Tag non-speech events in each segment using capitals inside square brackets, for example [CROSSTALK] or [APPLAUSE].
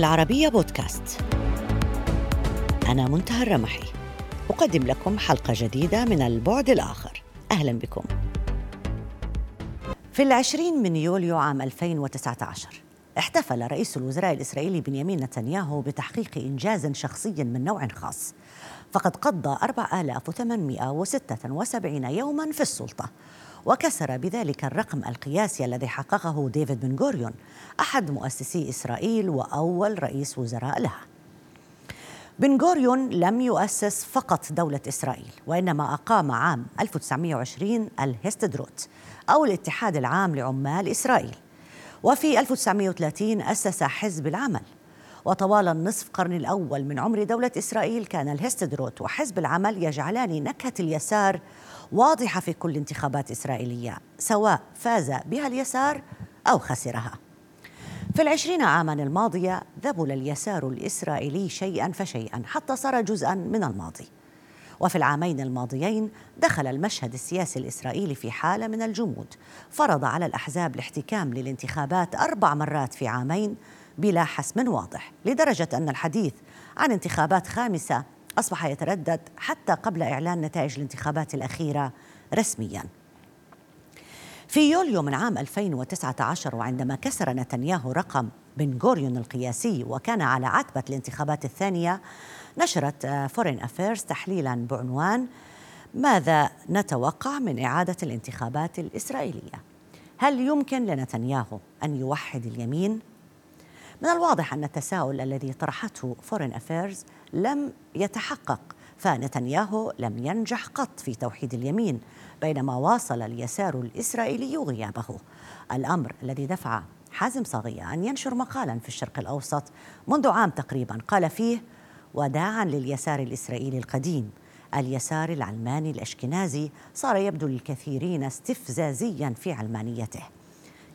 العربية بودكاست. أنا منتهى الرمحي. أقدم لكم حلقة جديدة من البعد الآخر. أهلا بكم. في العشرين من يوليو عام 2019 احتفل رئيس الوزراء الإسرائيلي بنيامين نتنياهو بتحقيق إنجاز شخصي من نوع خاص. فقد قضى 4876 يوما في السلطة. وكسر بذلك الرقم القياسي الذي حققه ديفيد بن غوريون أحد مؤسسي إسرائيل وأول رئيس وزراء لها. بن غوريون لم يؤسس فقط دولة إسرائيل وإنما أقام عام 1920 الهستدروت أو الاتحاد العام لعمال إسرائيل. وفي 1930 أسس حزب العمل. وطوال النصف قرن الأول من عمر دولة إسرائيل كان الهستدروت وحزب العمل يجعلان نكهة اليسار واضحة في كل انتخابات إسرائيلية سواء فاز بها اليسار أو خسرها. في العشرين عاما الماضية ذبل اليسار الإسرائيلي شيئا فشيئا حتى صار جزءا من الماضي. وفي العامين الماضيين دخل المشهد السياسي الإسرائيلي في حالة من الجمود فرض على الأحزاب الاحتكام للانتخابات أربع مرات في عامين بلا حسم واضح لدرجة أن الحديث عن انتخابات خامسة أصبح يتردد حتى قبل إعلان نتائج الانتخابات الأخيرة رسمياً في يوليو من عام 2019 وعندما كسر نتنياهو رقم بن غوريون القياسي وكان على عتبة الانتخابات الثانية نشرت فورين أفيرز تحليلا بعنوان ماذا نتوقع من إعادة الانتخابات الإسرائيلية؟ هل يمكن لنتنياهو أن يوحد اليمين؟ من الواضح أن التساؤل الذي طرحته فورين أفيرز لم يتحقق فنتنياهو لم ينجح قط في توحيد اليمين بينما واصل اليسار الإسرائيلي غيابه. الأمر الذي دفع حازم صاغية أن ينشر مقالا في الشرق الأوسط منذ عام تقريبا قال فيه وداعا لليسار الإسرائيلي القديم اليسار العلماني الأشكنازي صار يبدو للكثيرين استفزازيا في علمانيته.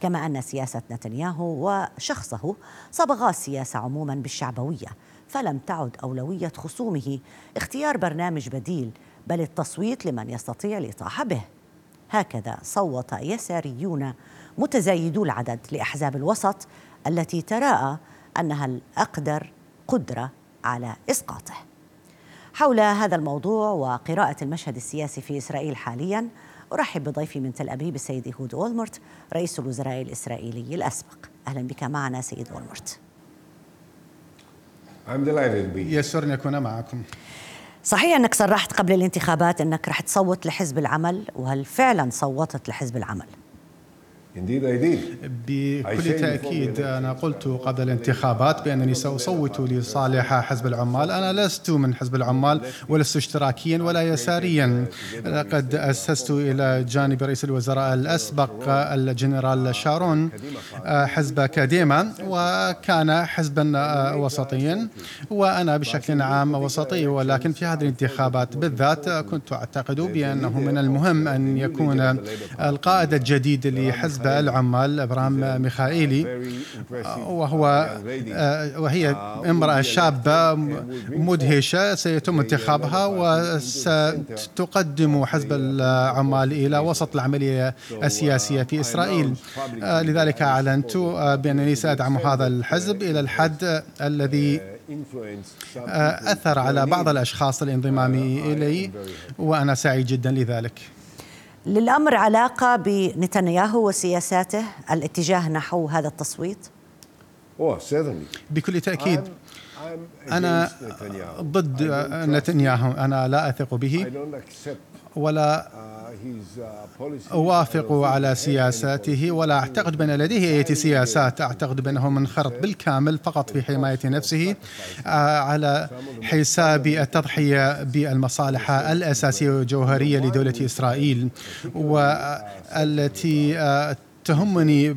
كما أن سياسة نتنياهو وشخصه صبغا السياسة عموما بالشعبوية فلم تعد أولوية خصومه. اختيار برنامج بديل بل التصويت لمن يستطيع الإطاحة به. هكذا صوت يساريون متزايدو العدد لأحزاب الوسط التي تراءى أنها الأقدر قدرة على إسقاطه. حول هذا الموضوع وقراءة المشهد السياسي في إسرائيل حالياً أرحب بضيفي من تل أبيب السيد هود أولمرت رئيس الوزراء الإسرائيلي الأسبق. أهلا بك معنا سيد أولمرت يسرني أكون معكم. صحيح أنك صرحت قبل الانتخابات أنك رح تصوت لحزب العمل وهل فعلا صوتت لحزب العمل؟ بكل تأكيد أنا قلت قبل الانتخابات بأنني سأصوت لصالح حزب العمال. أنا لست من حزب العمال ولست اشتراكيا ولا يساريا. لقد أسست إلى جانب رئيس الوزراء الأسبق الجنرال شارون حزب كاديما وكان حزبا وسطيا. وأنا بشكل عام وسطي ولكن في هذه الانتخابات بالذات كنت أعتقد بأنه من المهم أن يكون القائد الجديد لحزب العمال ابرام ميخائيلي وهو آه، وهي امرأة شابة مدهشة سيتم انتخابها وستقدم حزب العمال إلى وسط العملية السياسية في إسرائيل. آه، لذلك أعلنت آه، بانني سادعم هذا الحزب إلى الحد الذي أثر على بعض الأشخاص الانضمام الي وأنا سعيد جدا لذلك. للأمر علاقة بنتنياهو وسياساته الاتجاه نحو هذا التصويت؟ بكل تأكيد. أنا ضد نتنياهو. أنا لا أثق به. ولا أوافق على سياساته ولا أعتقد بأن لديه أي سياسات. أعتقد بأنه منخرط بالكامل فقط في حماية نفسه آه، على حساب التضحية بالمصالح الأساسية والجوهرية لدولة إسرائيل والتي آه، تهمني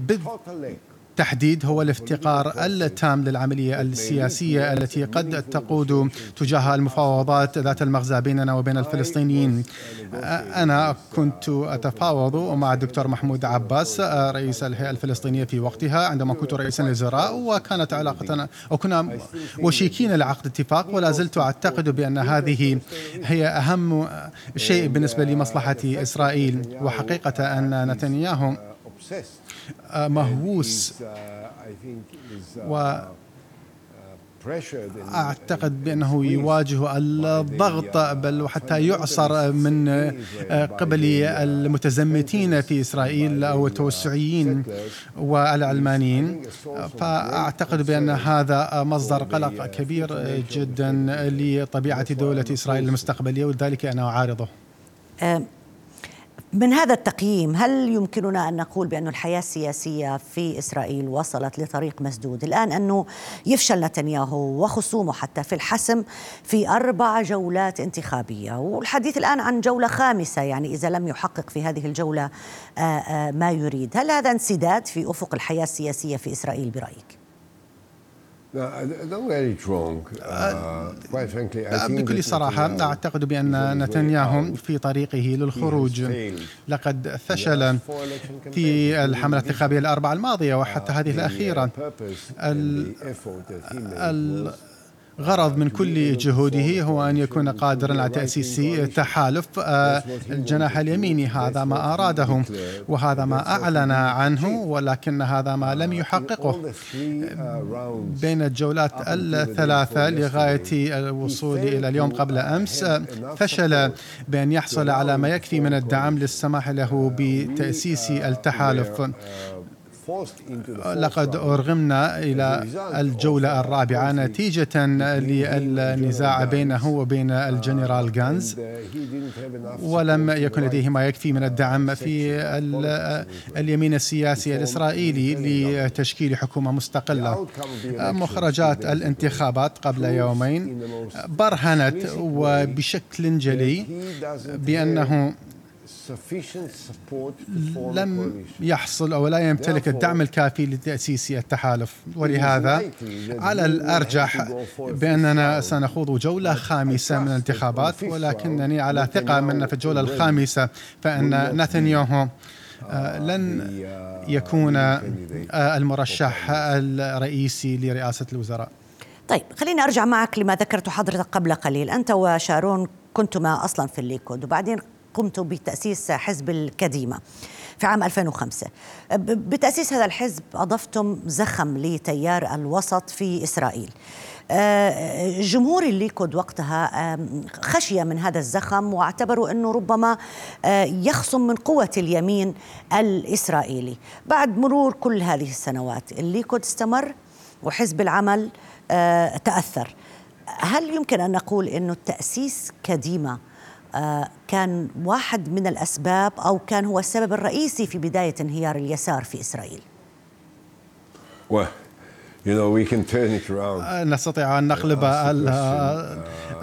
التحديد هو الافتقار التام للعملية السياسية التي قد تقود تجاه المفاوضات ذات المغزى بيننا وبين الفلسطينيين. أنا كنت أتفاوض مع الدكتور محمود عباس رئيس الهيئة الفلسطينية في وقتها عندما كنت رئيسا للوزراء وكانت علاقتنا وكنا وشيكين لعقد اتفاق ولا زلت أعتقد بأن هذه هي أهم شيء بالنسبة لمصلحة إسرائيل. وحقيقة أن نتنياهو مهووس. و أعتقد بأنه يواجه الضغط بل وحتى يعصر من قبل المتزمتين في إسرائيل أو التوسعيين والعلمانيين فأعتقد بأن هذا مصدر قلق كبير جدا لطبيعة دولة إسرائيل المستقبلية ولذلك أنا أعارضه. من هذا التقييم هل يمكننا أن نقول بأن الحياة السياسية في إسرائيل وصلت لطريق مسدود؟ الآن أنه يفشل نتنياهو وخصومه حتى في الحسم في أربع جولات انتخابية والحديث الآن عن جولة خامسة يعني إذا لم يحقق في هذه الجولة آه، آه، ما يريد. هل هذا انسداد في أفق الحياة السياسية في إسرائيل برأيك؟ بكل صراحة أعتقد بأن نتنياهو في طريقه للخروج. لقد فشل في الحملة الانتخابية الأربعة الماضية وحتى هذه الأخيرة. غرض من كل جهوده هو أن يكون قادرا على تأسيس تحالف آه، الجناح اليميني. هذا ما أراده وهذا ما أعلن عنه ولكن هذا ما لم يحققه. بين الجولات الثلاثة لغاية الوصول إلى اليوم قبل أمس فشل بأن يحصل على ما يكفي من الدعم للسماح له بتأسيس التحالف. لقد أرغمنا إلى الجولة الرابعة نتيجة للنزاع بينه وبين الجنرال غانز ولم يكن لديه ما يكفي من الدعم في اليمين السياسي الإسرائيلي لتشكيل حكومة مستقلة. مخرجات الانتخابات قبل يومين برهنت وبشكل جلي بأنه لم يحصل أو لا يمتلك الدعم الكافي لتأسيس التحالف. ولهذا على الأرجح بأننا سنخوض جولة خامسة من الانتخابات ولكنني على ثقة من في الجولة الخامسة فإن نتنياهو آه، لن uh, يكون آه، المرشح الرئيسي لرئاسة الوزراء. طيب خليني أرجع معك لما ذكرته حضرتك قبل قليل. أنت وشارون كنتما أصلا في الليكود وبعدين قمت بتأسيس حزب الكديما في عام 2005 بتأسيس هذا الحزب أضفتم زخم لتيار الوسط في إسرائيل. آه، جمهور الليكود وقتها خشي من هذا الزخم واعتبروا أنه ربما آه، يخصم من قوة اليمين الإسرائيلي. بعد مرور كل هذه السنوات الليكود استمر وحزب العمل آه، تأثر. هل يمكن أن نقول أنه التاسيس كديمة كان واحد من الأسباب أو كان هو السبب الرئيسي في بداية انهيار اليسار في اسرائيل نستطيع أن نقلب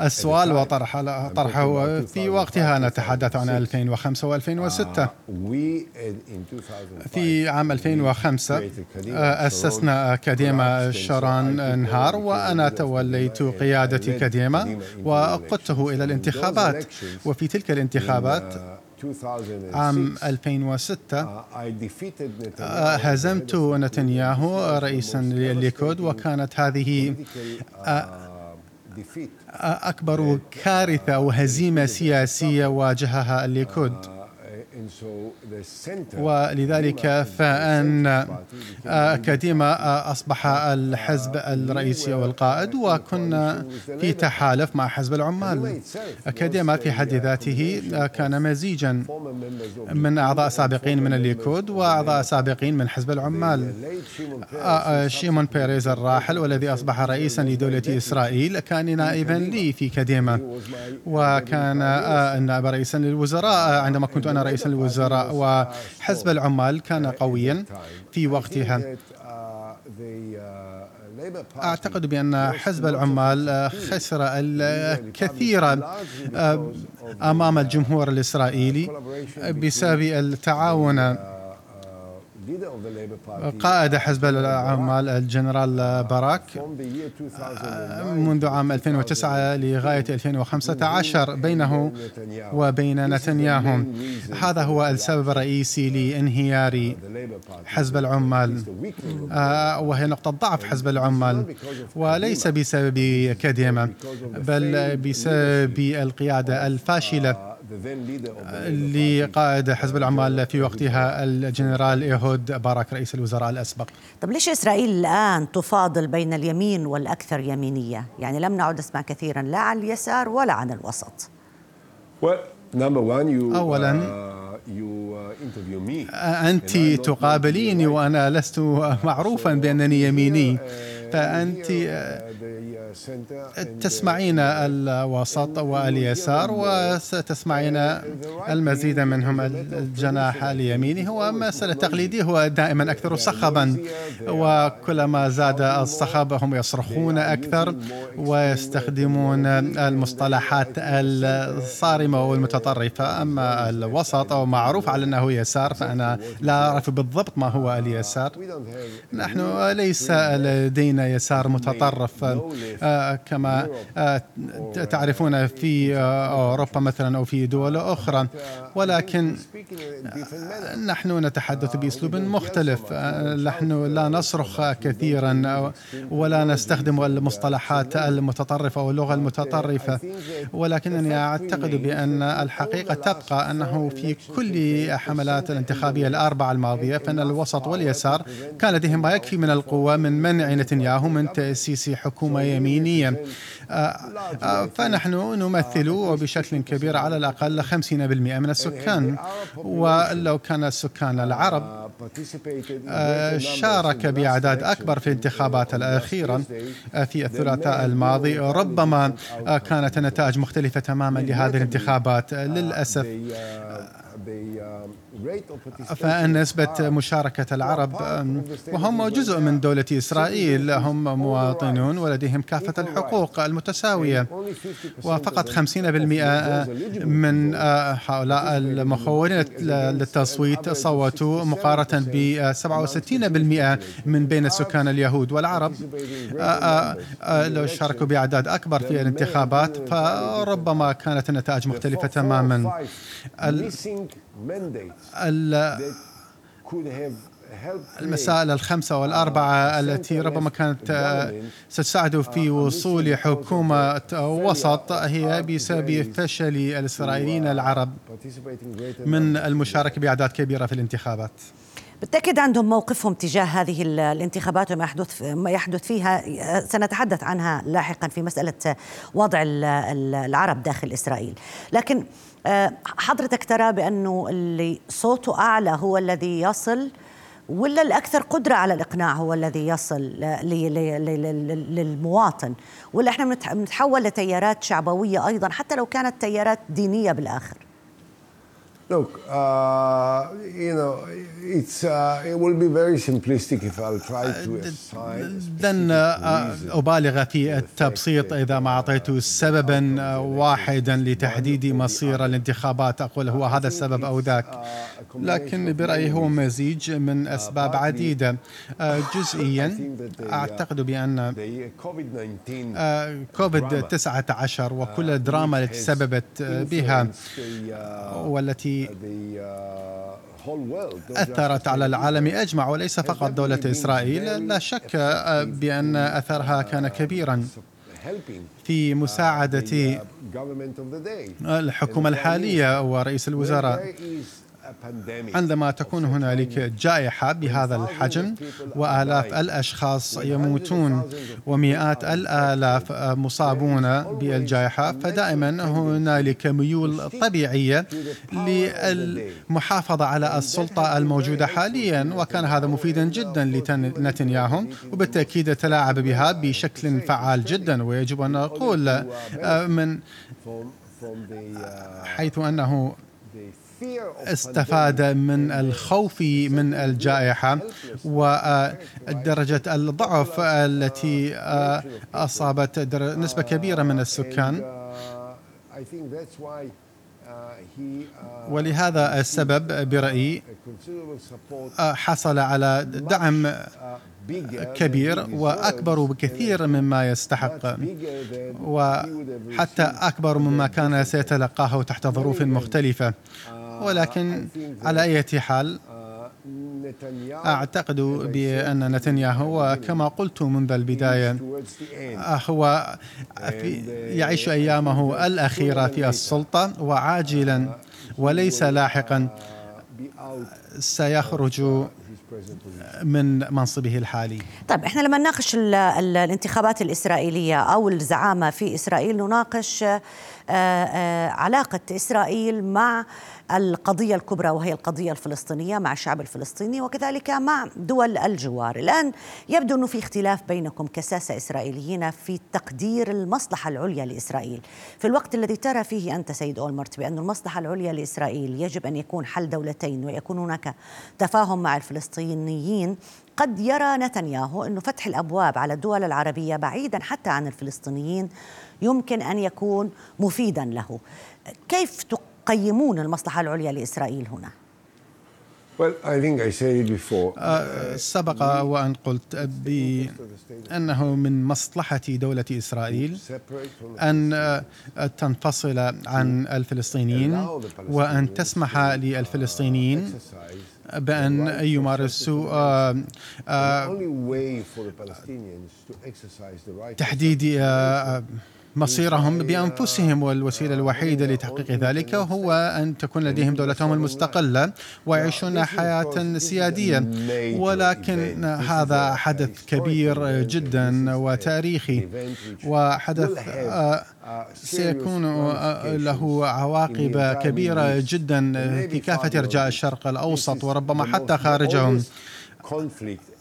السؤال وطرح طرحه. في وقتها نتحدث عن 2005 و2006 في عام 2005 أسسنا كديما شارون انهار وأنا توليت قيادة كديما وقدته إلى الانتخابات. وفي تلك الانتخابات عام 2006 uh, آه، هزمت نتنياهو رئيسا للليكود وكانت هذه uh, آه، أكبر كارثة وهزيمة سياسية واجهها الليكود ولذلك فأن كديما أصبح الحزب الرئيسي والقائد وكنا في تحالف مع حزب العمال. كديما في حد ذاته كان مزيجا من أعضاء سابقين من الليكود وأعضاء سابقين من حزب العمال. شيمون بيريز الراحل والذي أصبح رئيسا لدولة إسرائيل كان نائبا لي في كديما وكان نائب رئيسا للوزراء عندما كنت أنا رئيس الوزراء وحزب العمال كان قويا في وقتها. أعتقد بأن حزب العمال خسر الكثير أمام الجمهور الإسرائيلي بسبب التعاون. قائد حزب العمال الجنرال باراك منذ عام 2009 لغاية 2015 بينه وبين نتنياهو. هذا هو السبب الرئيسي لانهيار حزب العمال. آه، وهي نقطة ضعف حزب العمال وليس بسبب كديمة بل بسبب القيادة الفاشلة. لقائد حزب العمال في وقتها الجنرال إيهود باراك رئيس الوزراء الأسبق. طب ليش إسرائيل الآن تفاضل بين اليمين والأكثر يمينية؟ يعني لم نعد نسمع كثيرا لا عن اليسار ولا عن الوسط. أولا أنت تقابليني وأنا لست معروفا بأنني يميني. فأنت تسمعين الوسط واليسار وستسمعين المزيد منهم الجناح اليميني. هو مسألة تقليدي هو دائما أكثر صخبا. وكلما زاد الصخب هم يصرخون أكثر ويستخدمون المصطلحات الصارمة والمتطرفة. أما الوسط أو معروف على أنه يسار فأنا لا أعرف بالضبط ما هو اليسار. نحن ليس لدينا يسار متطرف. كما آه، تعرفون في آه، أوروبا مثلا أو في دول أخرى. ولكن نحن نتحدث بأسلوب مختلف. نحن لا نصرخ كثيرا ولا نستخدم المصطلحات المتطرفة واللغة المتطرفة. ولكنني أعتقد بأن الحقيقة تبقى أنه في كل حملات الانتخابية الأربعة الماضية فإن الوسط واليسار كان لديهم ما يكفي من القوة من منع نتنياهو من تأسيس حكومة يمين دينيا آه، آه، فنحن نمثل بشكل كبير على الأقل 50% من السكان. ولو كان السكان العرب آه، شارك بأعداد أكبر في الانتخابات الأخيرة في الثلاثاء الماضي. ربما كانت النتائج مختلفة تماما لهذه الانتخابات. للأسف فإن نسبة مشاركة العرب وهم جزء من دولة إسرائيل. هم مواطنون ولديهم كافة الحقوق المتساوية. وفقط 50% من هؤلاء المخولين للتصويت صوتوا مقارنة ب 67% من بين السكان اليهود والعرب. لو شاركوا بأعداد أكبر في الانتخابات فربما كانت النتائج مختلفة تماما. المسائل الخمسة والأربعة التي ربما كانت آه، ستساعد في وصول حكومة وسط هي بسبب فشل الإسرائيليين العرب من المشاركة بأعداد كبيرة في الانتخابات. بالتأكيد عندهم موقفهم تجاه هذه الانتخابات وما يحدث ما يحدث فيها. سنتحدث عنها لاحقا في مسألة وضع العرب داخل إسرائيل. لكن آه، حضرتك ترى بأنه اللي صوته أعلى هو الذي يصل ولا الأكثر قدرة على الإقناع هو الذي يصل للمواطن؟ ولا إحنا بنتحول لتيارات شعبوية أيضا حتى لو كانت تيارات دينية بالآخر؟ Look, uh, you know, it's uh, it will be very simplistic if I'll try to uh, assign. لن أبالغ في التبسيط إذا ما أعطيت سببا واحدا لتحديد مصير الانتخابات أقول هو هذا السبب أو ذاك لكن برأيي هو مزيج من أسباب عديدة. جزئيا أعتقد بأن كوفيد 19 وكل الدراما التي سببت بها والتي أثرت على العالم أجمع وليس فقط دولة إسرائيل. لا شك بأن أثرها كان كبيرا في مساعدة الحكومة الحالية ورئيس الوزراء. عندما تكون هنالك جائحة بهذا الحجم وآلاف الأشخاص يموتون ومئات الآلاف مصابون بالجائحة. فدائما هنالك ميول طبيعية للمحافظة على السلطة الموجودة حاليا وكان هذا مفيدا جدا لنتنياهو وبالتأكيد تلاعب بها بشكل فعال جدا. ويجب أن نقول آه، من حيث أنه استفاد من الخوف من الجائحة ودرجة الضعف التي أصابت نسبة كبيرة من السكان. ولهذا السبب برأيي حصل على دعم كبير وأكبر بكثير مما يستحق. وحتى أكبر مما كان سيتلقاه تحت ظروف مختلفة. ولكن على أي حال أعتقد بأن نتنياهو كما قلت منذ البداية هو يعيش أيامه الأخيرة في السلطة وعاجلا وليس لاحقا. سيخرج من منصبه الحالي. طيب إحنا لما نناقش الانتخابات الإسرائيلية أو الزعامة في إسرائيل نناقش آه، آه، علاقة إسرائيل مع القضية الكبرى وهي القضية الفلسطينية مع الشعب الفلسطيني وكذلك مع دول الجوار. الآن يبدو أنه في اختلاف بينكم كساسة إسرائيليين في تقدير المصلحة العليا لإسرائيل. في الوقت الذي ترى فيه أنت سيد أولمرت بأن المصلحة العليا لإسرائيل يجب أن يكون حل دولتين ويكون هناك تفاهم مع الفلسطينيين. قد يرى نتنياهو أنه فتح الأبواب على الدول العربية بعيدا حتى عن الفلسطينيين يمكن أن يكون مفيدا له. كيف تقيمون المصلحة العليا لإسرائيل هنا؟ Well, I think I said it before. آه، سبق وأن قلت بأنه من مصلحة دولة إسرائيل أن آه، تنفصل عن الفلسطينيين وأن تسمح للفلسطينيين بأن يمارسوا آه، تحديد مصيرهم بأنفسهم والوسيلة الوحيدة لتحقيق ذلك هو أن تكون لديهم دولتهم المستقلة ويعيشون حياة سيادية. ولكن هذا حدث كبير جدا وتاريخي وحدث آه، سيكون آه، له عواقب كبيرة جدا في كافة أرجاء الشرق الأوسط وربما حتى خارجهم.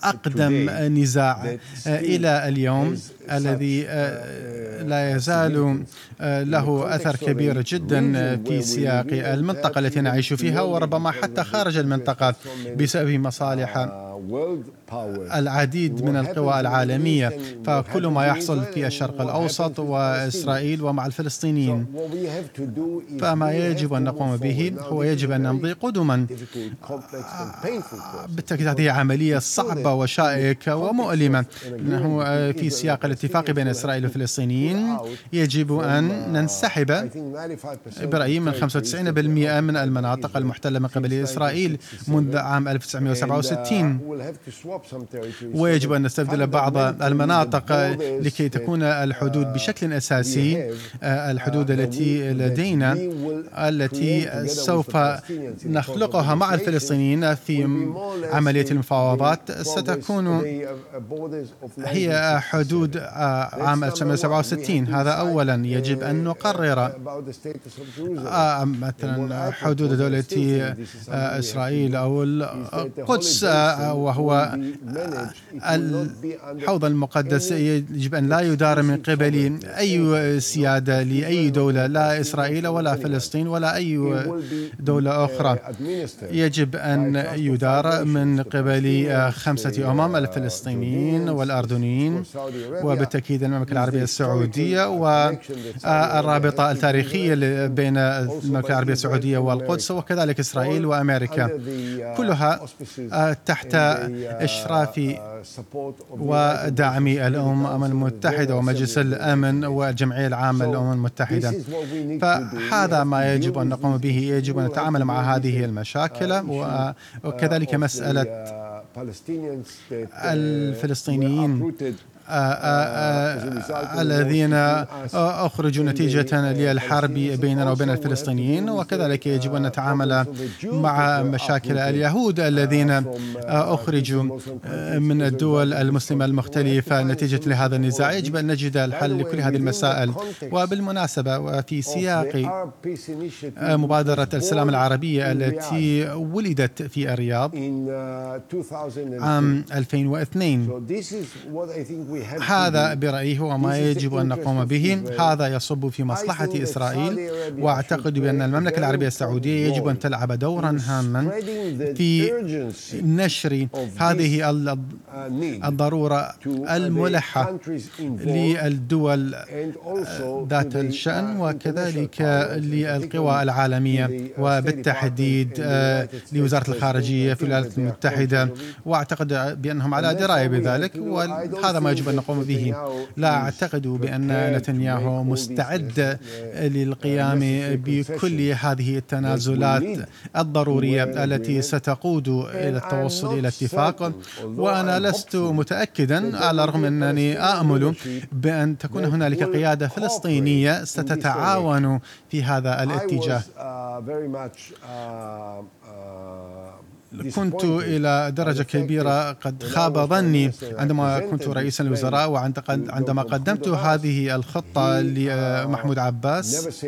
أقدم نزاع إلى اليوم الذي آه، لا يزال آه، له أثر كبير جدا في سياق المنطقة التي نعيش فيها وربما حتى خارج المنطقة بسبب مصالح العديد من القوى العالمية فكل ما يحصل في الشرق الأوسط وإسرائيل ومع الفلسطينيين. فما يجب أن نقوم به هو يجب أن نمضي قدما. بالتأكيد هذه عملية صعبة وشائكة ومؤلمة. أنه في سياق الاتفاق بين إسرائيل والفلسطينيين. يجب أن ننسحب برأيي من 95% من المناطق المحتلة من قبل إسرائيل منذ عام 1967 ويجب أن نستبدل بعض المناطق لكي تكون الحدود بشكل أساسي الحدود التي لدينا التي سوف نخلقها مع الفلسطينيين في عملية المفاوضات. ستكون هي حدود عام 1967 هذا أولا. يجب أن نقرر مثلا حدود دولة إسرائيل أو القدس وهو الحوض المقدس يجب أن لا يدار من قبل أي سيادة لأي دولة لا إسرائيل ولا فلسطين ولا أي دولة أخرى. يجب أن يدار من قبل خمسة أمم الفلسطينيين والأردنيين وبالتأكيد المملكة العربية السعودية والرابطة التاريخية بين المملكة العربية السعودية والقدس وكذلك إسرائيل وأمريكا. كلها تحت إشراف ودعم الأمم المتحدة ومجلس الأمن والجمعية العامة للأمم المتحدة. فهذا ما يجب أن نقوم به يجب أن نتعامل مع هذه المشاكل وكذلك مسألة الفلسطينيين. الذين أخرجوا نتيجة للحرب بيننا وبين الفلسطينيين وكذلك يجب أن نتعامل مع مشاكل اليهود الذين أخرجوا من الدول المسلمة المختلفة. نتيجة لهذا النزاع يجب أن نجد الحل لكل هذه المسائل. وبالمناسبة وفي سياق مبادرة السلام العربية التي ولدت في الرياض عام 2002 هذا برأيي هو ما يجب أن نقوم به. هذا يصب في مصلحة إسرائيل وأعتقد بأن المملكة العربية السعودية يجب أن تلعب دورا هاما في نشر هذه الضرورة الملحة للدول ذات الشأن وكذلك للقوى العالمية وبالتحديد لوزارة الخارجية في الولايات المتحدة. وأعتقد بأنهم على دراية بذلك وهذا ما يجب يجب أن نقوم به. لا أعتقد بأن نتنياهو مستعد للقيام بكل هذه التنازلات الضرورية التي ستقود إلى التوصل إلى اتفاق. وأنا لست متأكدا على الرغم أنني آمل بأن تكون هنالك قيادة فلسطينية ستتعاون في هذا الاتجاه. كنت إلى درجة كبيرة قد خاب ظني عندما كنت رئيسا للوزراء وعندما قدمت هذه الخطة لمحمود عباس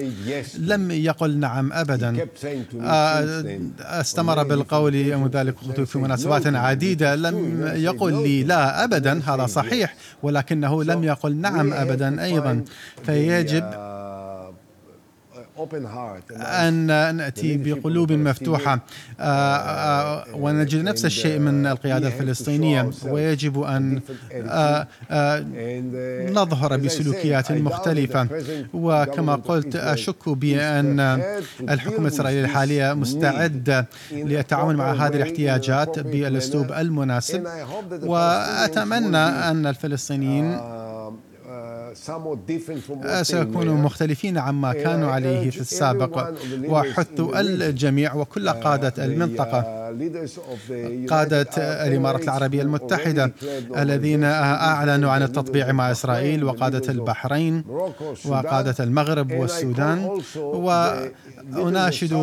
لم يقل نعم أبدا. آه، استمر بالقول وذلك قلت في مناسبات عديدة. لم يقل لي لا أبدا. هذا صحيح. ولكنه لم يقل نعم أبدا أيضا. فيجب أن نأتي بقلوب مفتوحة. آه، آه، ونجد نفس الشيء من القيادة الفلسطينية. ويجب أن آه، نظهر بسلوكيات مختلفة. وكما قلت أشك بأن الحكومة الإسرائيلية الحالية مستعدة للتعامل مع هذه الاحتياجات بالأسلوب المناسب. وأتمنى أن الفلسطينيين سيكونوا مختلفين عما كانوا عليه في السابق. وحث الجميع وكل قادة المنطقة. قادة الإمارات العربية المتحدة الذين أعلنوا عن التطبيع مع إسرائيل وقادة البحرين وقادة المغرب والسودان. وأناشد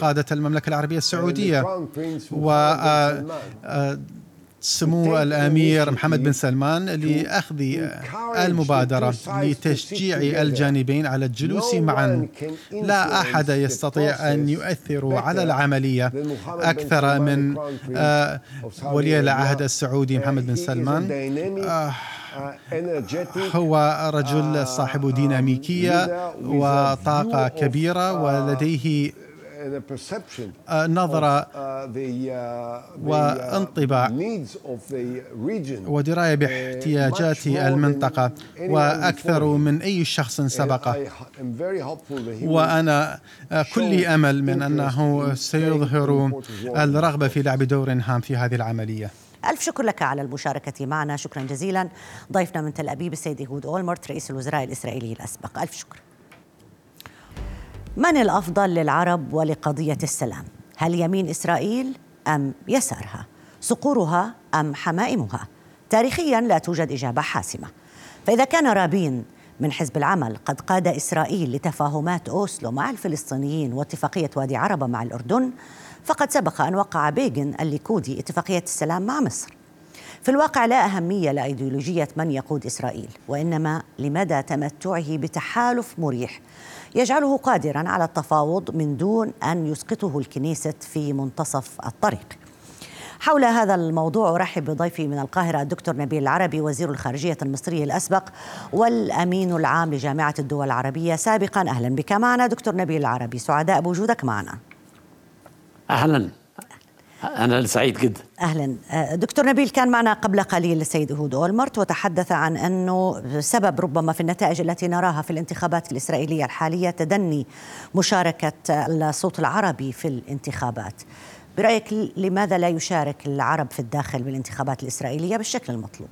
قادة المملكة العربية السعودية. و سمو الأمير محمد بن سلمان لأخذ المبادرة لتشجيع الجانبين على الجلوس معا. لا أحد يستطيع أن يؤثر على العملية أكثر من آه، ولي العهد السعودي محمد بن سلمان. آه، هو رجل صاحب ديناميكية وطاقة كبيرة ولديه نظرة uh, uh, وانطباع ودراية uh, باحتياجات المنطقة وأكثر من أي شخص سبقه وأنا آه، كل أمل من أنه سيظهر الرغبة في لعب دور هام في هذه العملية. ألف شكر لك على المشاركة معنا. شكرا جزيلا. ضيفنا من تل أبيب السيد هود أولمرت رئيس الوزراء الإسرائيلي الأسبق. ألف شكر. من الأفضل للعرب ولقضية السلام؟ هل يمين إسرائيل أم يسارها؟ صقورها أم حمائمها؟ تاريخيا لا توجد إجابة حاسمة. فإذا كان رابين من حزب العمل قد قاد إسرائيل لتفاهمات أوسلو مع الفلسطينيين واتفاقية وادي عربة مع الأردن فقد سبق أن وقع بيغن الليكودي اتفاقية السلام مع مصر. في الواقع لا أهمية لأيديولوجية من يقود إسرائيل وإنما لمدى تمتعه بتحالف مريح يجعله قادرا على التفاوض من دون أن يسقطه الكنيست في منتصف الطريق. حول هذا الموضوع أرحب بضيفي من القاهرة الدكتور نبيل العربي وزير الخارجية المصري الأسبق والأمين العام لجامعة الدول العربية سابقا أهلا بك معنا دكتور نبيل العربي سعداء بوجودك معنا. أهلا أنا سعيد جدا. أهلا. أه، دكتور نبيل كان معنا قبل قليل السيد هود أولمرت وتحدث عن أنه سبب ربما في النتائج التي نراها في الانتخابات الإسرائيلية الحالية تدني مشاركة الصوت العربي في الانتخابات. برأيك لماذا لا يشارك العرب في الداخل بالانتخابات الإسرائيلية بالشكل المطلوب؟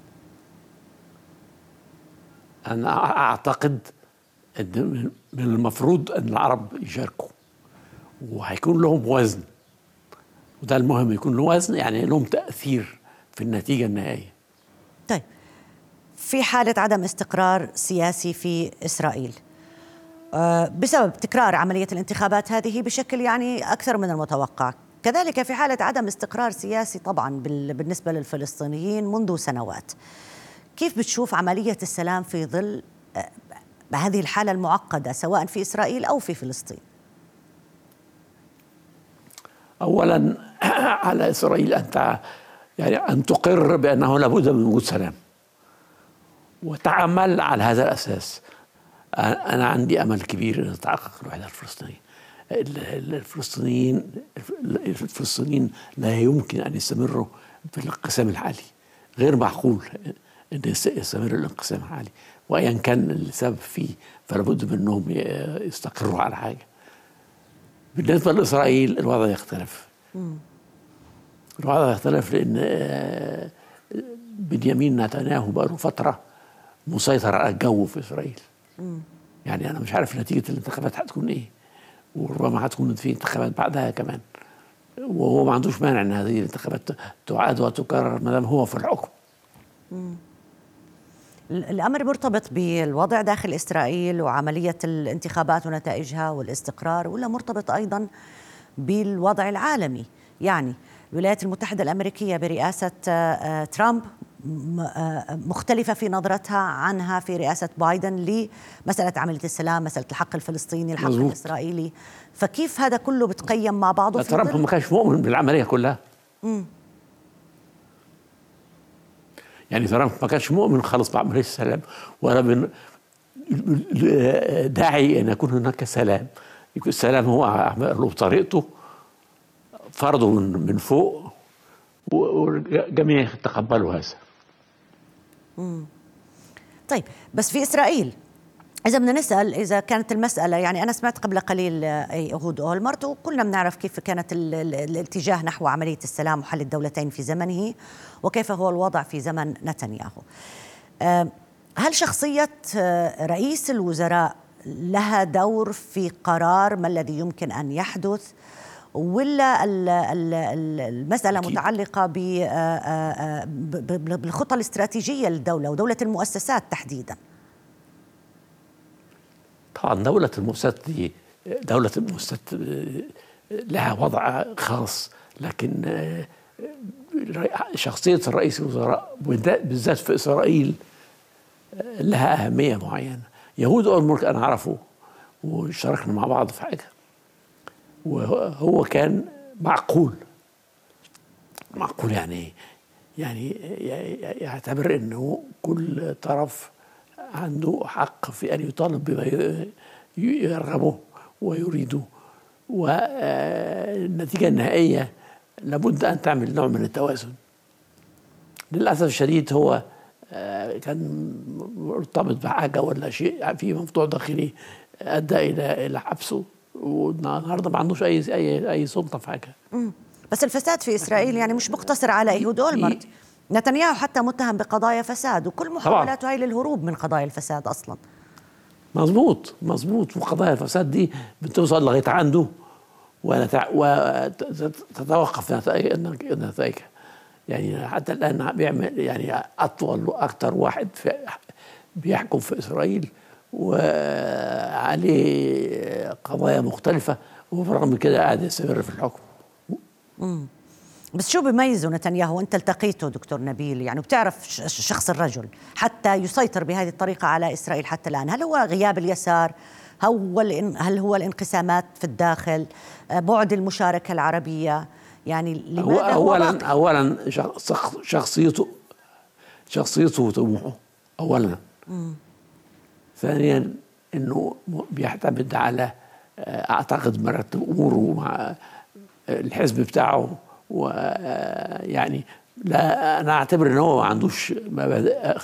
أنا أعتقد أن من المفروض أن العرب يشاركوا وهيكون لهم وزن. وده المهم يكون له وزن يعني لهم تأثير في النتيجة النهائية. طيب. في حالة عدم استقرار سياسي في إسرائيل. آه، بسبب تكرار عملية الانتخابات هذه بشكل يعني أكثر من المتوقع. كذلك في حالة عدم استقرار سياسي طبعا بالنسبة للفلسطينيين منذ سنوات. كيف بتشوف عملية السلام في ظل آه، هذه الحالة المعقدة سواء في إسرائيل أو في فلسطين؟ اولا [CLEARS THROAT] على إسرائيل أن يعني أن تقر بأنه لابد من وجود سلام. وتعمل على هذا الأساس. أنا عندي أمل كبير أن تتحقق الوحدة الفلسطينية. الفلسطينيين الفلسطينيين لا يمكن أن يستمروا في الانقسام الحالي غير معقول أن يستمر الانقسام الحالي وايا كان السبب فيه فلابد منهم يستقروا على حاجة. بالنسبة لإسرائيل الوضع يختلف. الوضع يختلف لأن آه، بنيامين نتنياهو بقاله فترة مسيطر على الجو في إسرائيل. يعني أنا مش عارف نتيجة الانتخابات هتكون إيه وربما هتكون في انتخابات بعدها كمان. وهو ما عندوش مانع إن هذه الانتخابات تعاد وتكرر ما دام هو في الحكم. الأمر مرتبط بالوضع داخل إسرائيل وعملية الانتخابات ونتائجها والاستقرار ولا مرتبط أيضا بالوضع العالمي يعني الولايات المتحدة الأمريكية برئاسة آه، آه، ترامب آه، مختلفة في نظرتها عنها في رئاسة بايدن لمسألة عملية السلام مسألة الحق الفلسطيني الحق مزبوط. الإسرائيلي فكيف هذا كله بتقيم مع بعضه ترامب ما كانش مؤمن بالعملية كلها مم. يعني ترامب ما كانش مؤمن خالص بعملية السلام ولا من داعي أن يكون هناك سلام. السلام هو له طريقته فرضه من فوق والجميع تقبلوا هذا. طيب بس في إسرائيل إذا بدنا نسأل إذا كانت المسألة يعني أنا سمعت قبل قليل يهود أولمرت وكلنا بنعرف كيف كانت الاتجاه نحو عملية السلام وحل الدولتين في زمنه وكيف هو الوضع في زمن نتنياهو. هل شخصية آه، رئيس الوزراء لها دور في قرار ما الذي يمكن أن يحدث؟ ولا المسألة. متعلقة آه، آه، بالخطة الاستراتيجية للدولة ودولة المؤسسات تحديدا؟ طبعا دولة المؤسسات دي دولة المؤسسات لها وضع خاص لكن آه، شخصية رئيس الوزراء بالذات في إسرائيل لها أهمية معينة. يهود أول أنا أعرفه واشتركنا مع بعض في حاجة. وهو كان معقول. معقول يعني يعني يعتبر إنه كل طرف عنده حق في أن يطالب بما يرغبه ويريده والنتيجه النهائيه لابد أن تعمل نوع من التوازن. للأسف الشديد هو آه، كان مرتبط بحاجة ولا شيء في موضوع داخلي أدى إلى إلى حبسه والنهاردة ما عندوش أي أي أي سلطة في حاجة. بس الفساد في إسرائيل يعني مش مقتصر على ايهود اولمرت نتنياهو حتى متهم بقضايا فساد وكل محاولاته هي للهروب من قضايا الفساد أصلا. مظبوط مظبوط. وقضايا الفساد دي بتوصل لغاية عنده وتتوقف نتائجها. يعني حتى الآن بيعمل يعني أطول وأكثر واحد في بيحكم في إسرائيل وعليه قضايا مختلفة وبرغم كده قاعد يستمر في الحكم. بس شو بيميزه نتنياهو انت التقيته دكتور نبيل؟ يعني وبتعرف شخص الرجل حتى يسيطر بهذه الطريقة على إسرائيل حتى الآن. هل هو غياب اليسار؟ هو هل هو الانقسامات في الداخل؟ بعد المشاركة العربية؟ يعني لماذا هو أولا أولا شخصيته شخصيته وطموحه أولا. مم. ثانيا إنه بيعتمد على آه، أعتقد مرتب أموره مع الحزب بتاعه. ويعني لا أنا أعتبر إن هو ما عندوش مبادئ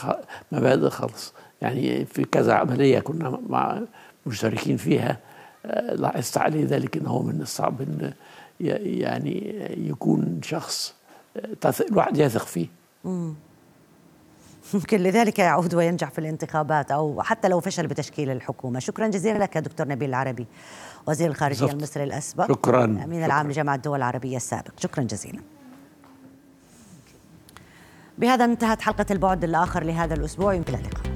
مبادئ خالص. يعني في كذا عملية كنا مع مشتركين فيها آه، لاحظت عليه ذلك انه من الصعب إن يعني يكون شخص آه، الواحد يثق فيه. ممكن لذلك يعود وينجح في الانتخابات أو حتى لو فشل بتشكيل الحكومة. شكرا جزيلا لك دكتور نبيل العربي. وزير الخارجية بالزبط. المصري الأسبق شكرا. أمين العام لجامعة الدول العربية السابق. شكرا جزيلا. بهذا انتهت حلقة البعد الآخر لهذا الأسبوع. يمكن اللقاء.